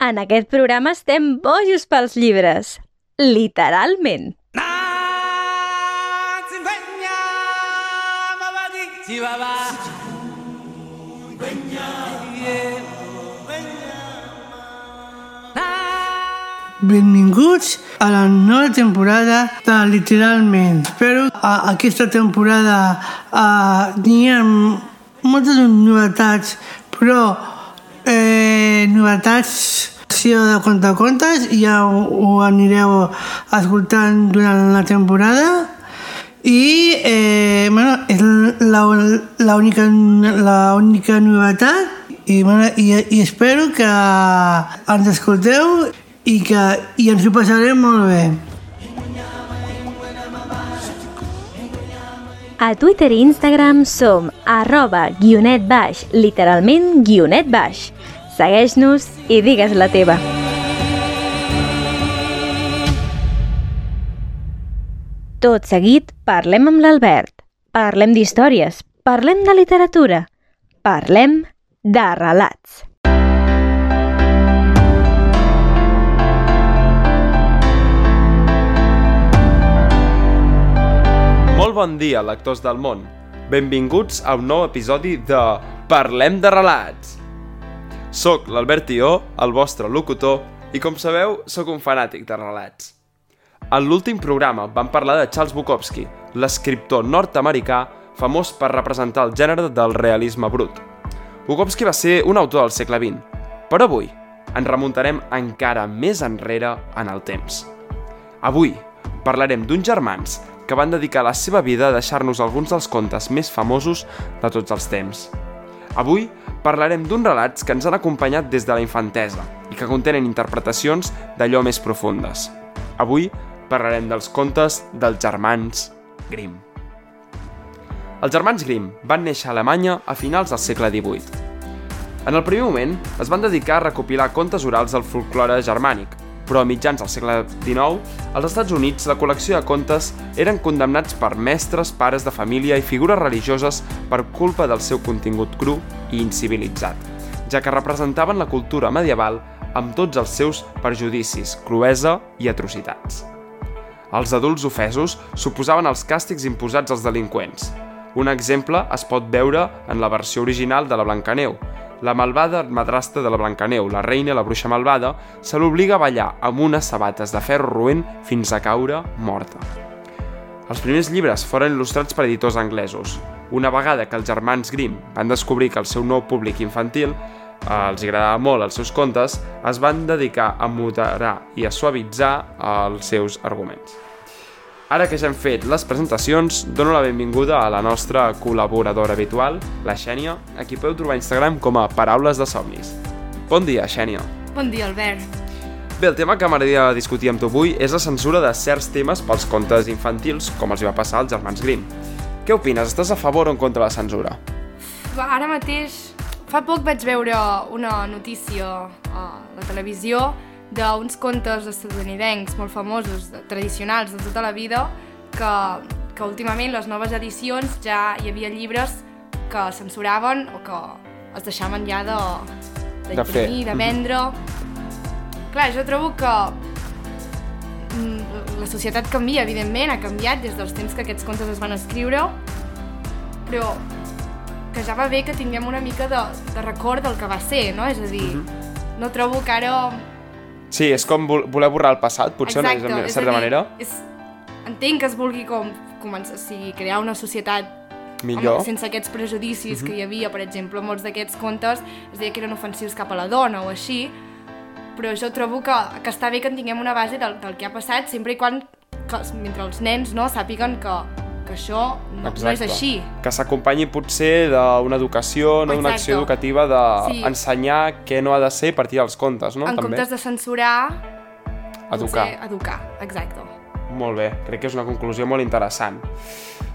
En aquest programa estem bojos pels llibres. Literalment. Benvinguts a la nova temporada de Literalment. Espero a aquesta temporada uh, n'hi ha moltes novetats, però eh, novetats secció de contacontes i ja ho, ho anireu escoltant durant la temporada i eh, bueno, és l'única l'única novetat i, bueno, i, i espero que ens escolteu i que i ens ho passarem molt bé. A Twitter i Instagram som arroba guionet baix, literalment guionet baix. Segueix-nos i digues la teva. Tot seguit, parlem amb l'Albert. Parlem d'històries, parlem de literatura, parlem de relats. Molt bon dia, lectors del món. Benvinguts a un nou episodi de Parlem de relats. Soc l'Albert Tió, el vostre locutor, i com sabeu, sóc un fanàtic de relats. En l'últim programa vam parlar de Charles Bukowski, l'escriptor nord-americà famós per representar el gènere del realisme brut. Bukowski va ser un autor del segle XX, però avui ens remuntarem encara més enrere en el temps. Avui parlarem d'uns germans que van dedicar la seva vida a deixar-nos alguns dels contes més famosos de tots els temps. Avui parlarem d'uns relats que ens han acompanyat des de la infantesa i que contenen interpretacions d'allò més profundes. Avui parlarem dels contes dels germans Grimm. Els germans Grimm van néixer a Alemanya a finals del segle XVIII. En el primer moment es van dedicar a recopilar contes orals del folklore germànic, però a mitjans del segle XIX, als Estats Units la col·lecció de contes eren condemnats per mestres, pares de família i figures religioses per culpa del seu contingut cru i incivilitzat, ja que representaven la cultura medieval amb tots els seus perjudicis, cruesa i atrocitats. Els adults ofesos suposaven els càstigs imposats als delinqüents. Un exemple es pot veure en la versió original de la Blancaneu, la malvada madrastra de la Blancaneu, la reina la bruixa malvada, se l'obliga a ballar amb unes sabates de ferro roent fins a caure morta. Els primers llibres foren il·lustrats per editors anglesos. Una vegada que els germans Grimm van descobrir que el seu nou públic infantil eh, els agradava molt els seus contes, es van dedicar a moderar i a suavitzar els seus arguments. Ara que ja hem fet les presentacions, dono la benvinguda a la nostra col·laboradora habitual, la Xènia, a qui podeu trobar a Instagram com a Paraules de Somnis. Bon dia, Xènia. Bon dia, Albert. Bé, el tema que m'agradaria discutir amb tu avui és la censura de certs temes pels contes infantils, com els hi va passar als germans Grimm. Què opines? Estàs a favor o en contra de la censura? Ara mateix, fa poc vaig veure una notícia a la televisió d'uns contes estadounidencs molt famosos, tradicionals de tota la vida, que, que últimament les noves edicions ja hi havia llibres que censuraven o que es deixaven ja de, de, de fer, de vendre. Clar, jo trobo que mm, la societat canvia, evidentment, ha canviat des dels temps que aquests contes es van escriure, però que ja va bé que tinguem una mica de, de record del que va ser, no? És a dir, mm -hmm. no trobo que ara Sí, és com voler borrar el passat, potser, Exacte, una, de certa dir, manera. És, entenc que es vulgui com, començar, o sigui, crear una societat Millor. Home, sense aquests prejudicis uh -huh. que hi havia, per exemple, molts d'aquests contes es deia que eren ofensius cap a la dona o així, però jo trobo que, que està bé que en tinguem una base del, del que ha passat, sempre i quan, que, mentre els nens no, sàpiguen que, que això no, no és així. Que s'acompanyi potser d'una educació, no d'una acció educativa d'ensenyar sí. què no ha de ser a partir dels contes, no? En També. comptes de censurar... Educar. Potser educar, exacte. Molt bé, crec que és una conclusió molt interessant.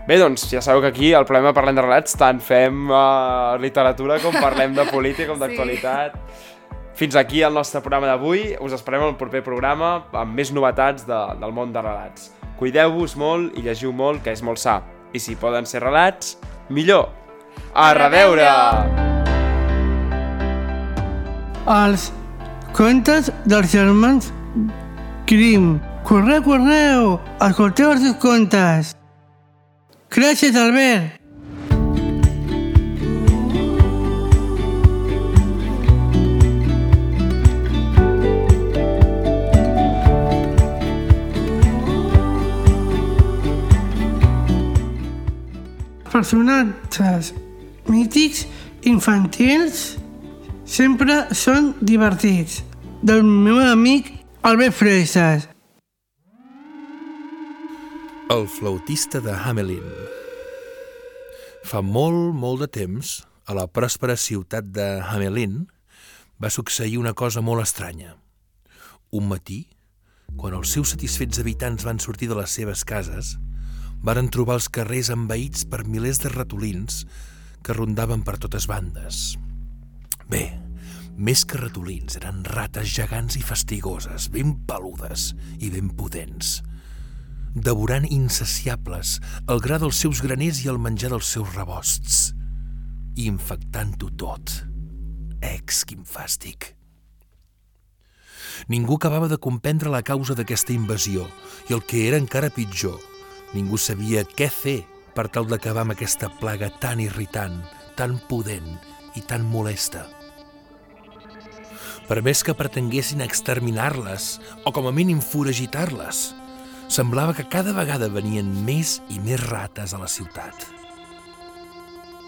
Bé, doncs, ja sabeu que aquí al problema Parlem de relats tant fem uh, literatura com parlem de política, com d'actualitat. Sí. Fins aquí el nostre programa d'avui. Us esperem al proper programa amb més novetats de, del món de relats. Cuideu-vos molt i llegiu molt, que és molt sa. I si poden ser relats, millor. A, reveure! Els contes dels germans Grimm. Correu, correu! Escolteu els seus contes! Gràcies, Albert! Personatges mítics infantils sempre són divertits. Del meu amic Albert Freises. El flautista de Hamelin. Fa molt, molt de temps, a la pròspera ciutat de Hamelin, va succeir una cosa molt estranya. Un matí, quan els seus satisfets habitants van sortir de les seves cases, varen trobar els carrers envaïts per milers de ratolins que rondaven per totes bandes. Bé, més que ratolins, eren rates gegants i fastigoses, ben peludes i ben potents, devorant insaciables el gra dels seus graners i el menjar dels seus rebosts, i infectant-ho tot. Ex, quin fàstic! Ningú acabava de comprendre la causa d'aquesta invasió i el que era encara pitjor, Ningú sabia què fer per tal d'acabar amb aquesta plaga tan irritant, tan pudent i tan molesta. Per més que pretenguessin exterminar-les, o com a mínim foragitar-les, semblava que cada vegada venien més i més rates a la ciutat.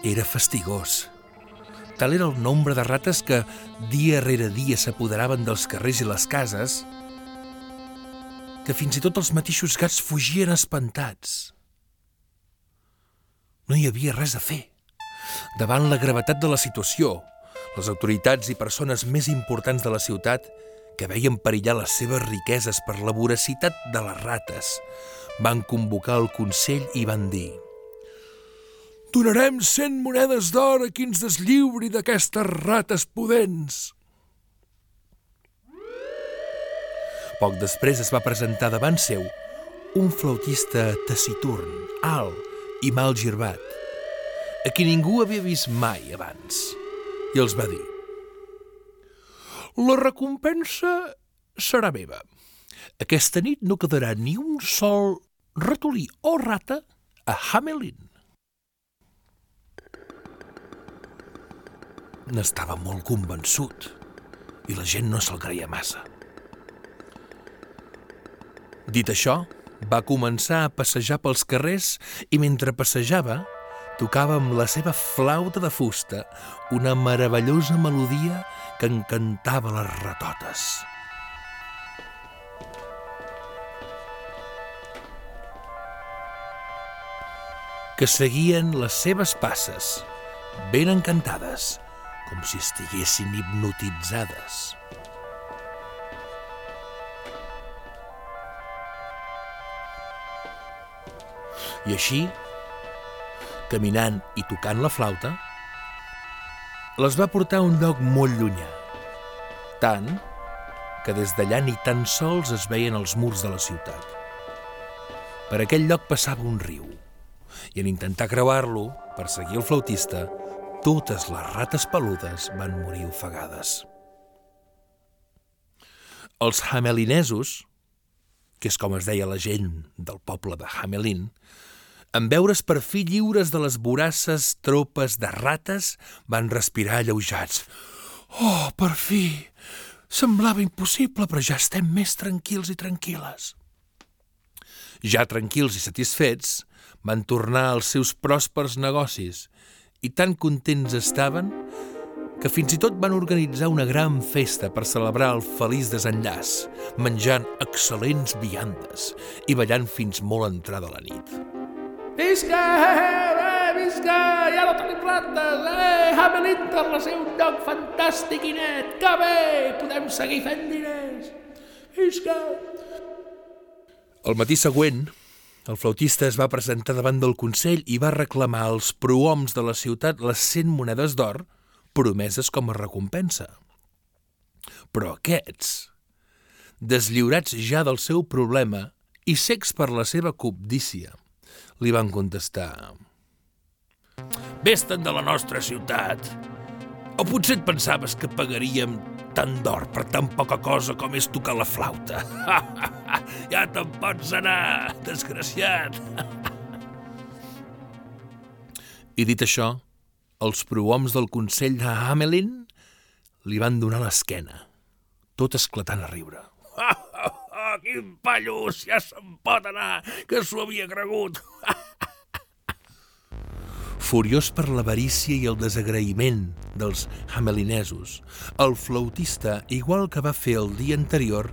Era fastigós. Tal era el nombre de rates que dia rere dia s'apoderaven dels carrers i les cases que fins i tot els mateixos gats fugien espantats. No hi havia res a fer. Davant la gravetat de la situació, les autoritats i persones més importants de la ciutat, que veien perillar les seves riqueses per la voracitat de les rates, van convocar el Consell i van dir «Donarem 100 monedes d'or a qui ens deslliuri d'aquestes rates pudents!» Poc després es va presentar davant seu un flautista taciturn, alt i mal girbat, a qui ningú havia vist mai abans, i els va dir La recompensa serà meva. Aquesta nit no quedarà ni un sol ratolí o rata a Hamelin. N'estava molt convençut i la gent no se'l creia massa. Dit això, va començar a passejar pels carrers i mentre passejava tocava amb la seva flauta de fusta una meravellosa melodia que encantava les ratotes. que seguien les seves passes, ben encantades, com si estiguessin hipnotitzades. I així, caminant i tocant la flauta, les va portar a un lloc molt llunyà. Tant que des d'allà ni tan sols es veien els murs de la ciutat. Per aquell lloc passava un riu, i en intentar creuar-lo, per seguir el flautista, totes les rates peludes van morir ofegades. Els hamelinesos, que és com es deia la gent del poble de Hamelin, en veure's per fi lliures de les voraces tropes de rates, van respirar alleujats. Oh, per fi! Semblava impossible, però ja estem més tranquils i tranquil·les. Ja tranquils i satisfets, van tornar als seus pròspers negocis i tan contents estaven que fins i tot van organitzar una gran festa per celebrar el feliç desenllaç, menjant excel·lents viandes i ballant fins molt entrada la nit. Visca, eh, visca, ja no tenim rates, eh, Hamelin torna a ser un lloc fantàstic i net, que bé, podem seguir fent diners. Visca. El matí següent, el flautista es va presentar davant del Consell i va reclamar als prohoms de la ciutat les 100 monedes d'or promeses com a recompensa. Però aquests, deslliurats ja del seu problema i secs per la seva cobdícia, li van contestar Vés-te'n de la nostra ciutat. O potser et pensaves que pagaríem tant d'or per tan poca cosa com és tocar la flauta. ja te'n pots anar, desgraciat. I dit això, els prohoms del Consell de Hamelin li van donar l'esquena, tot esclatant a riure. Quin pallús, ja se'n pot anar, que s'ho havia cregut. Furiós per l'avarícia i el desagraïment dels hamelinesos, el flautista, igual que va fer el dia anterior,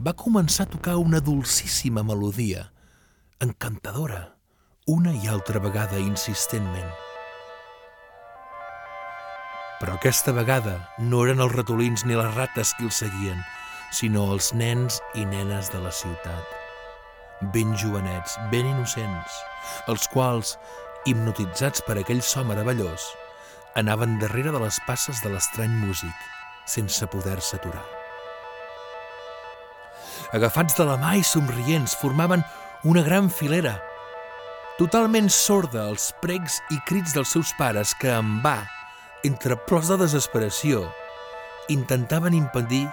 va començar a tocar una dolcíssima melodia, encantadora, una i altra vegada insistentment. Però aquesta vegada no eren els ratolins ni les rates qui el seguien, sinó els nens i nenes de la ciutat. Ben jovenets, ben innocents, els quals, hipnotitzats per aquell so meravellós, anaven darrere de les passes de l'estrany músic, sense poder-se aturar. Agafats de la mà i somrients, formaven una gran filera, totalment sorda als pregs i crits dels seus pares que en va, entre plors de desesperació, intentaven impedir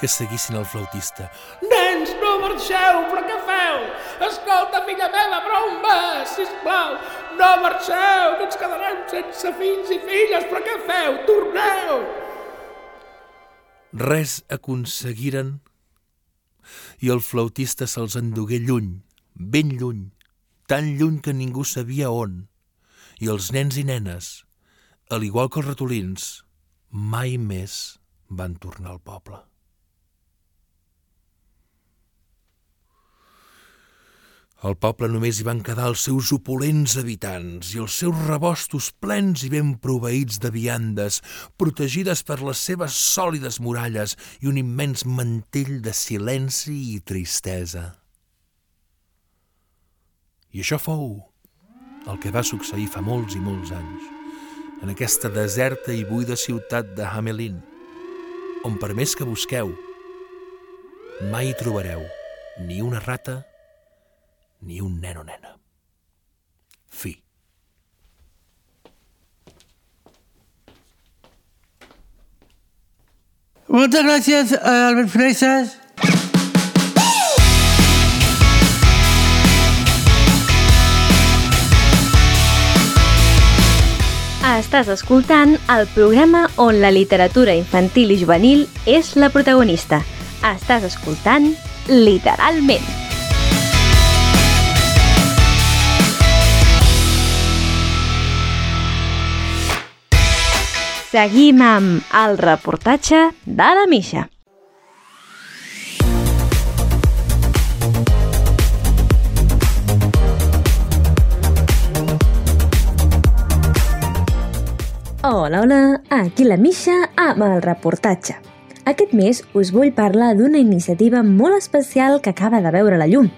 que seguissin el flautista. Nens, no marxeu, però què feu? Escolta, filla meva, però on vas, sisplau? No marxeu, que ens quedarem sense fills i filles, però què feu? Torneu! Res aconseguiren i el flautista se'ls endugué lluny, ben lluny, tan lluny que ningú sabia on. I els nens i nenes, al igual que els ratolins, mai més van tornar al poble. Al poble només hi van quedar els seus opulents habitants i els seus rebostos plens i ben proveïts de viandes, protegides per les seves sòlides muralles i un immens mantell de silenci i tristesa. I això fou el que va succeir fa molts i molts anys, en aquesta deserta i buida ciutat de Hamelin, on per més que busqueu, mai trobareu ni una rata ni un nen o nena. Fi. Moltes gràcies, Albert Freixas. Estàs escoltant el programa on la literatura infantil i juvenil és la protagonista. Estàs escoltant Literalment. Seguim amb el reportatge de la Misha. Hola, hola, aquí la Misha amb el reportatge. Aquest mes us vull parlar d'una iniciativa molt especial que acaba de veure la llum,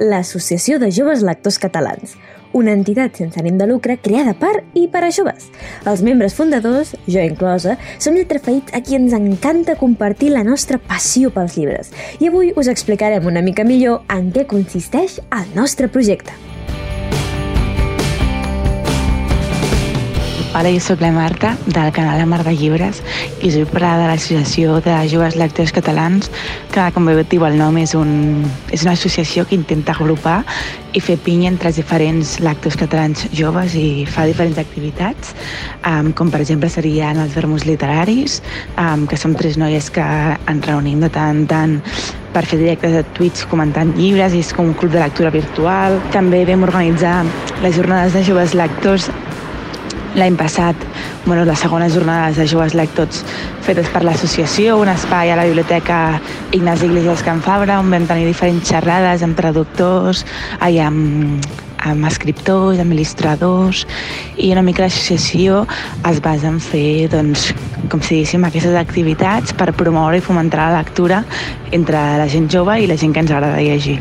l'Associació de Joves Lectors Catalans, una entitat sense ànim de lucre creada per i per a joves. Els membres fundadors, jo inclosa, som lletraferits a qui ens encanta compartir la nostra passió pels llibres. I avui us explicarem una mica millor en què consisteix el nostre projecte. Hola, jo sóc la Marta, del canal Mar de Llibres, i vull parlar de l'Associació de Joves Lectors Catalans, que, com bé diu el nom, és, un, és una associació que intenta agrupar i fer pinya entre els diferents lectors catalans joves i fa diferents activitats, um, com per exemple serien els vermos literaris, um, que som tres noies que ens reunim de tant en tant per fer directes de Twitch comentant llibres i és com un club de lectura virtual. També vam organitzar les jornades de joves lectors l'any passat, bueno, les segones jornades de joves lectors fetes per l'associació, un espai a la biblioteca Ignasi Iglesias Can Fabra, on vam tenir diferents xerrades amb traductors, ai, amb, amb escriptors, amb il·lustradors, i una mica l'associació es basa en fer, doncs, com si diguéssim, aquestes activitats per promoure i fomentar la lectura entre la gent jove i la gent que ens agrada llegir.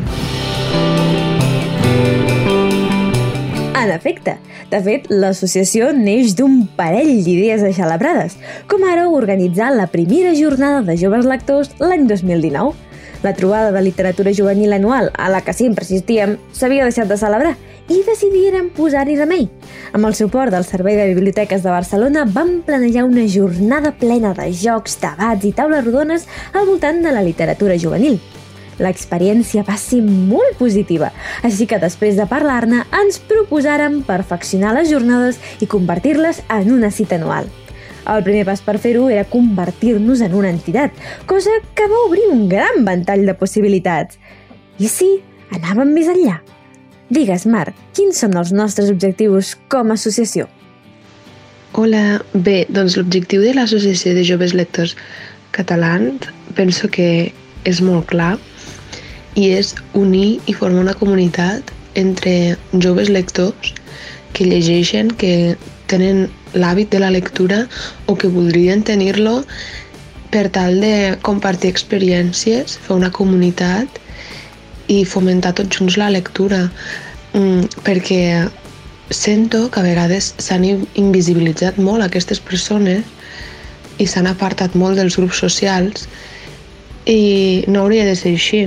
En efecte, de fet, l'associació neix d'un parell d'idees aixelebrades, com ara organitzar la primera jornada de joves lectors l'any 2019. La trobada de literatura juvenil anual, a la que sempre assistíem, s'havia deixat de celebrar i decidiren posar-hi remei. Amb el suport del Servei de Biblioteques de Barcelona van planejar una jornada plena de jocs, debats i taules rodones al voltant de la literatura juvenil. L'experiència va ser molt positiva, així que després de parlar-ne ens proposàrem perfeccionar les jornades i convertir-les en una cita anual. El primer pas per fer-ho era convertir-nos en una entitat, cosa que va obrir un gran ventall de possibilitats. I sí, anàvem més enllà. Digues, Marc, quins són els nostres objectius com a associació? Hola, bé, doncs l'objectiu de l'Associació de Joves Lectors Catalans penso que és molt clar i és unir i formar una comunitat entre joves lectors que llegeixen, que tenen l'hàbit de la lectura o que voldrien tenir-lo per tal de compartir experiències, fer una comunitat i fomentar tots junts la lectura mm, perquè sento que a vegades s'han invisibilitzat molt aquestes persones i s'han apartat molt dels grups socials i no hauria de ser així.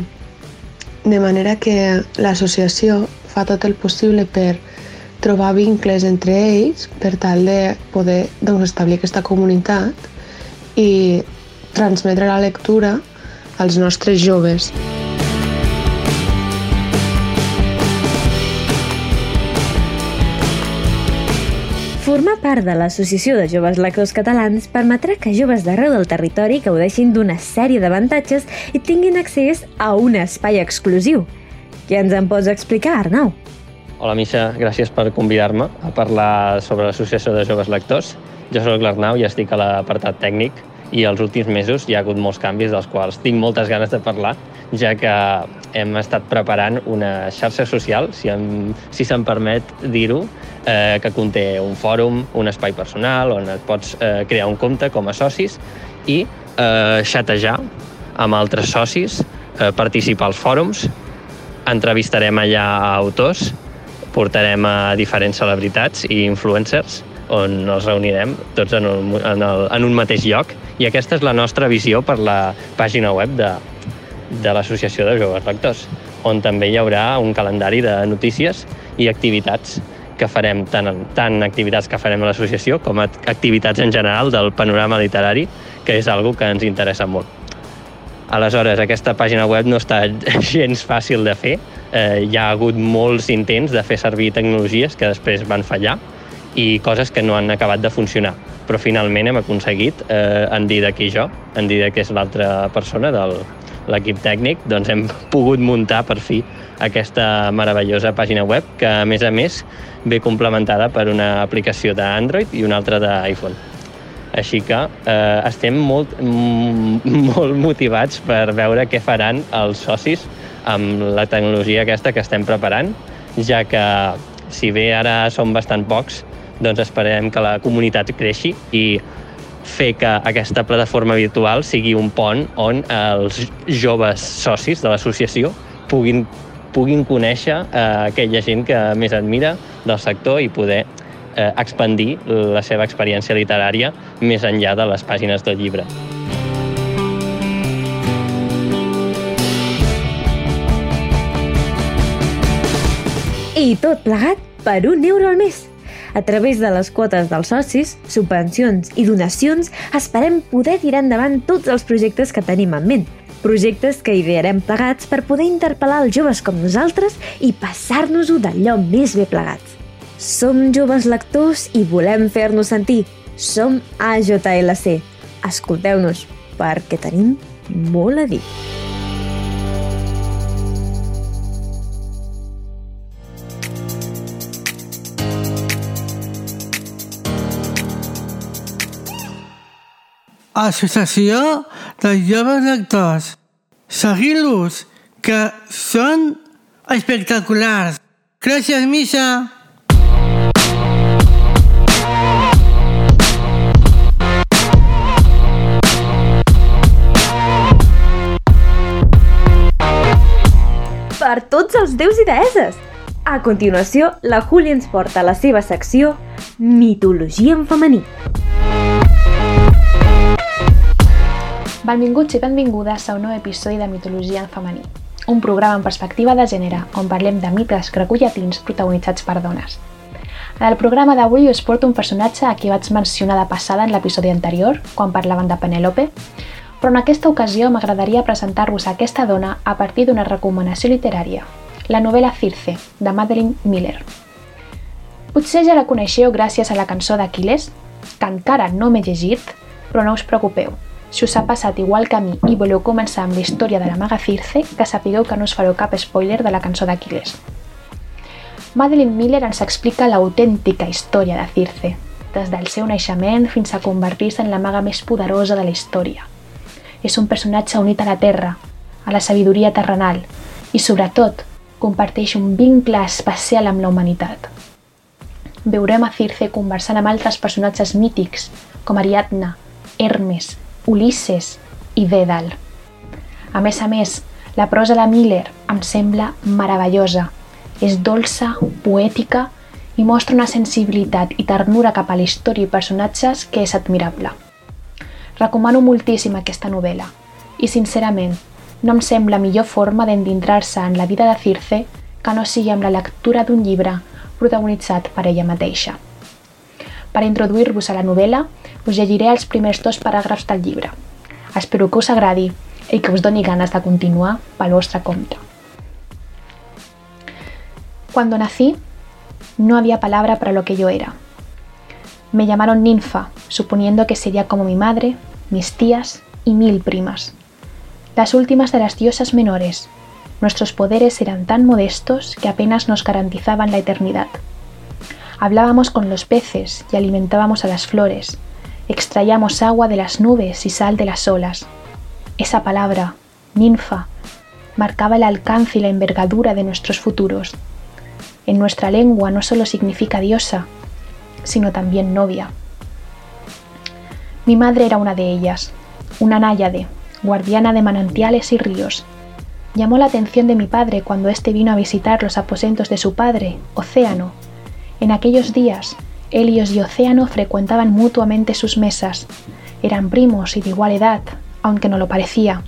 De manera que l'associació fa tot el possible per trobar vincles entre ells per tal de poder doncs, establir aquesta comunitat i transmetre la lectura als nostres joves. Formar part de l'Associació de Joves Lectors Catalans permetrà que joves d'arreu del territori gaudeixin d'una sèrie d'avantatges i tinguin accés a un espai exclusiu. Què ens en pots explicar, Arnau? Hola, Misha. Gràcies per convidar-me a parlar sobre l'Associació de Joves Lectors. Jo sóc l'Arnau i estic a l'apartat tècnic i els últims mesos hi ha hagut molts canvis dels quals tinc moltes ganes de parlar, ja que hem estat preparant una xarxa social, si, em, si se'm permet dir-ho, eh, que conté un fòrum, un espai personal, on et pots eh, crear un compte com a socis i eh, xatejar amb altres socis, eh, participar als fòrums, entrevistarem allà autors, portarem a diferents celebritats i influencers on els reunirem tots en un, en, el, en un mateix lloc. I aquesta és la nostra visió per la pàgina web de, de l'Associació de Joves Lectors, on també hi haurà un calendari de notícies i activitats que farem, tant, tant activitats que farem a l'associació com activitats en general del panorama literari, que és algo que ens interessa molt. Aleshores, aquesta pàgina web no està gens fàcil de fer. Eh, hi ha hagut molts intents de fer servir tecnologies que després van fallar i coses que no han acabat de funcionar. Però finalment hem aconseguit, eh, en Didac i jo, en Didac és l'altra persona del l'equip tècnic, doncs hem pogut muntar per fi aquesta meravellosa pàgina web que, a més a més, ve complementada per una aplicació d'Android i una altra d'iPhone. Així que eh, estem molt, molt motivats per veure què faran els socis amb la tecnologia aquesta que estem preparant, ja que si bé ara som bastant pocs, doncs esperem que la comunitat creixi i fer que aquesta plataforma virtual sigui un pont on els joves socis de l'associació puguin, puguin conèixer eh, aquella gent que més admira del sector i poder eh, expandir la seva experiència literària més enllà de les pàgines del llibre. I tot plegat per un euro al mes. A través de les quotes dels socis, subvencions i donacions, esperem poder tirar endavant tots els projectes que tenim en ment. Projectes que idearem plegats per poder interpel·lar els joves com nosaltres i passar-nos-ho d'allò més bé plegats. Som joves lectors i volem fer-nos sentir. Som AJLC. Escolteu-nos, perquè tenim molt a dir. Associació de Joves Lectors. Seguir-los, que són espectaculars. Gràcies, Misha. Per tots els déus i deeses! A continuació, la Júlia ens porta a la seva secció Mitologia en femení. Benvinguts i benvingudes a un nou episodi de Mitologia en femení. un programa en perspectiva de gènere on parlem de mites grecollatins protagonitzats per dones. En el programa d'avui us porto un personatge a qui vaig mencionar de passada en l'episodi anterior, quan parlaven de Penélope, però en aquesta ocasió m'agradaria presentar-vos aquesta dona a partir d'una recomanació literària, la novel·la Circe, de Madeline Miller. Potser ja la coneixeu gràcies a la cançó d'Aquiles, que encara no m'he llegit, però no us preocupeu. Si us ha passat igual que a mi i voleu començar amb la història de la maga Circe, que sapigueu que no us fareu cap spoiler de la cançó d'Aquiles. Madeline Miller ens explica l'autèntica història de Circe, des del seu naixement fins a convertir-se en la maga més poderosa de la història. És un personatge unit a la terra, a la sabidoria terrenal i, sobretot, comparteix un vincle especial amb la humanitat. Veurem a Circe conversant amb altres personatges mítics, com Ariadna, Hermes, Ulisses i Dédal. A més a més, la prosa de Miller em sembla meravellosa és dolça, poètica i mostra una sensibilitat i ternura cap a la història i personatges que és admirable. Recomano moltíssim aquesta novel·la i, sincerament, no em sembla millor forma d'endintrar-se en la vida de Circe que no sigui amb la lectura d'un llibre protagonitzat per ella mateixa. Per introduir-vos a la novel·la, us llegiré els primers dos paràgrafs del llibre. Espero que us agradi i que us doni ganes de continuar pel vostre compte. Cuando nací, no había palabra para lo que yo era. Me llamaron ninfa, suponiendo que sería como mi madre, mis tías y mil primas. Las últimas de las diosas menores. Nuestros poderes eran tan modestos que apenas nos garantizaban la eternidad. Hablábamos con los peces y alimentábamos a las flores. Extraíamos agua de las nubes y sal de las olas. Esa palabra, ninfa, marcaba el alcance y la envergadura de nuestros futuros en nuestra lengua no solo significa diosa, sino también novia. Mi madre era una de ellas, una náyade, guardiana de manantiales y ríos. Llamó la atención de mi padre cuando éste vino a visitar los aposentos de su padre, Océano. En aquellos días, Helios y Océano frecuentaban mutuamente sus mesas. Eran primos y de igual edad, aunque no lo parecía.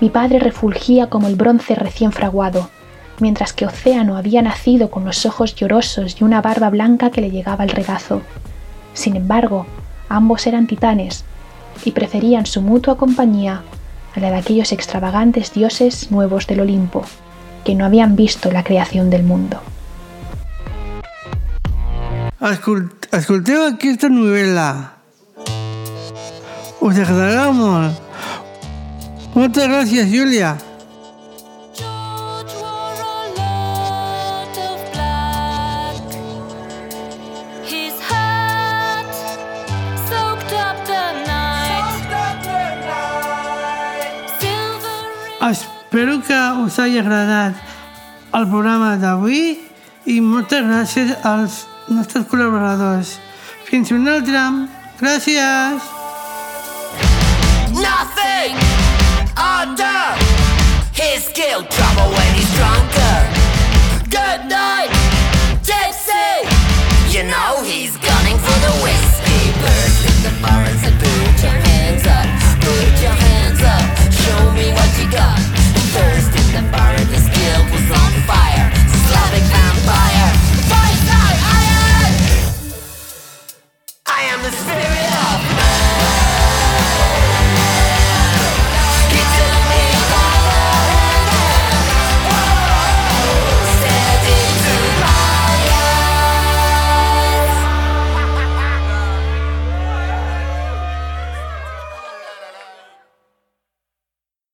Mi padre refulgía como el bronce recién fraguado, mientras que Océano había nacido con los ojos llorosos y una barba blanca que le llegaba al regazo. Sin embargo, ambos eran titanes y preferían su mutua compañía a la de aquellos extravagantes dioses nuevos del Olimpo, que no habían visto la creación del mundo. Escolteu aquesta novel·la. Us agradarà molt. Moltes gràcies, Júlia. Espero que us hagi agradat el programa d'avui i moltes gràcies als nostres col·laboradors. Fins un altre. Gràcies. Nothing under his skill trouble when he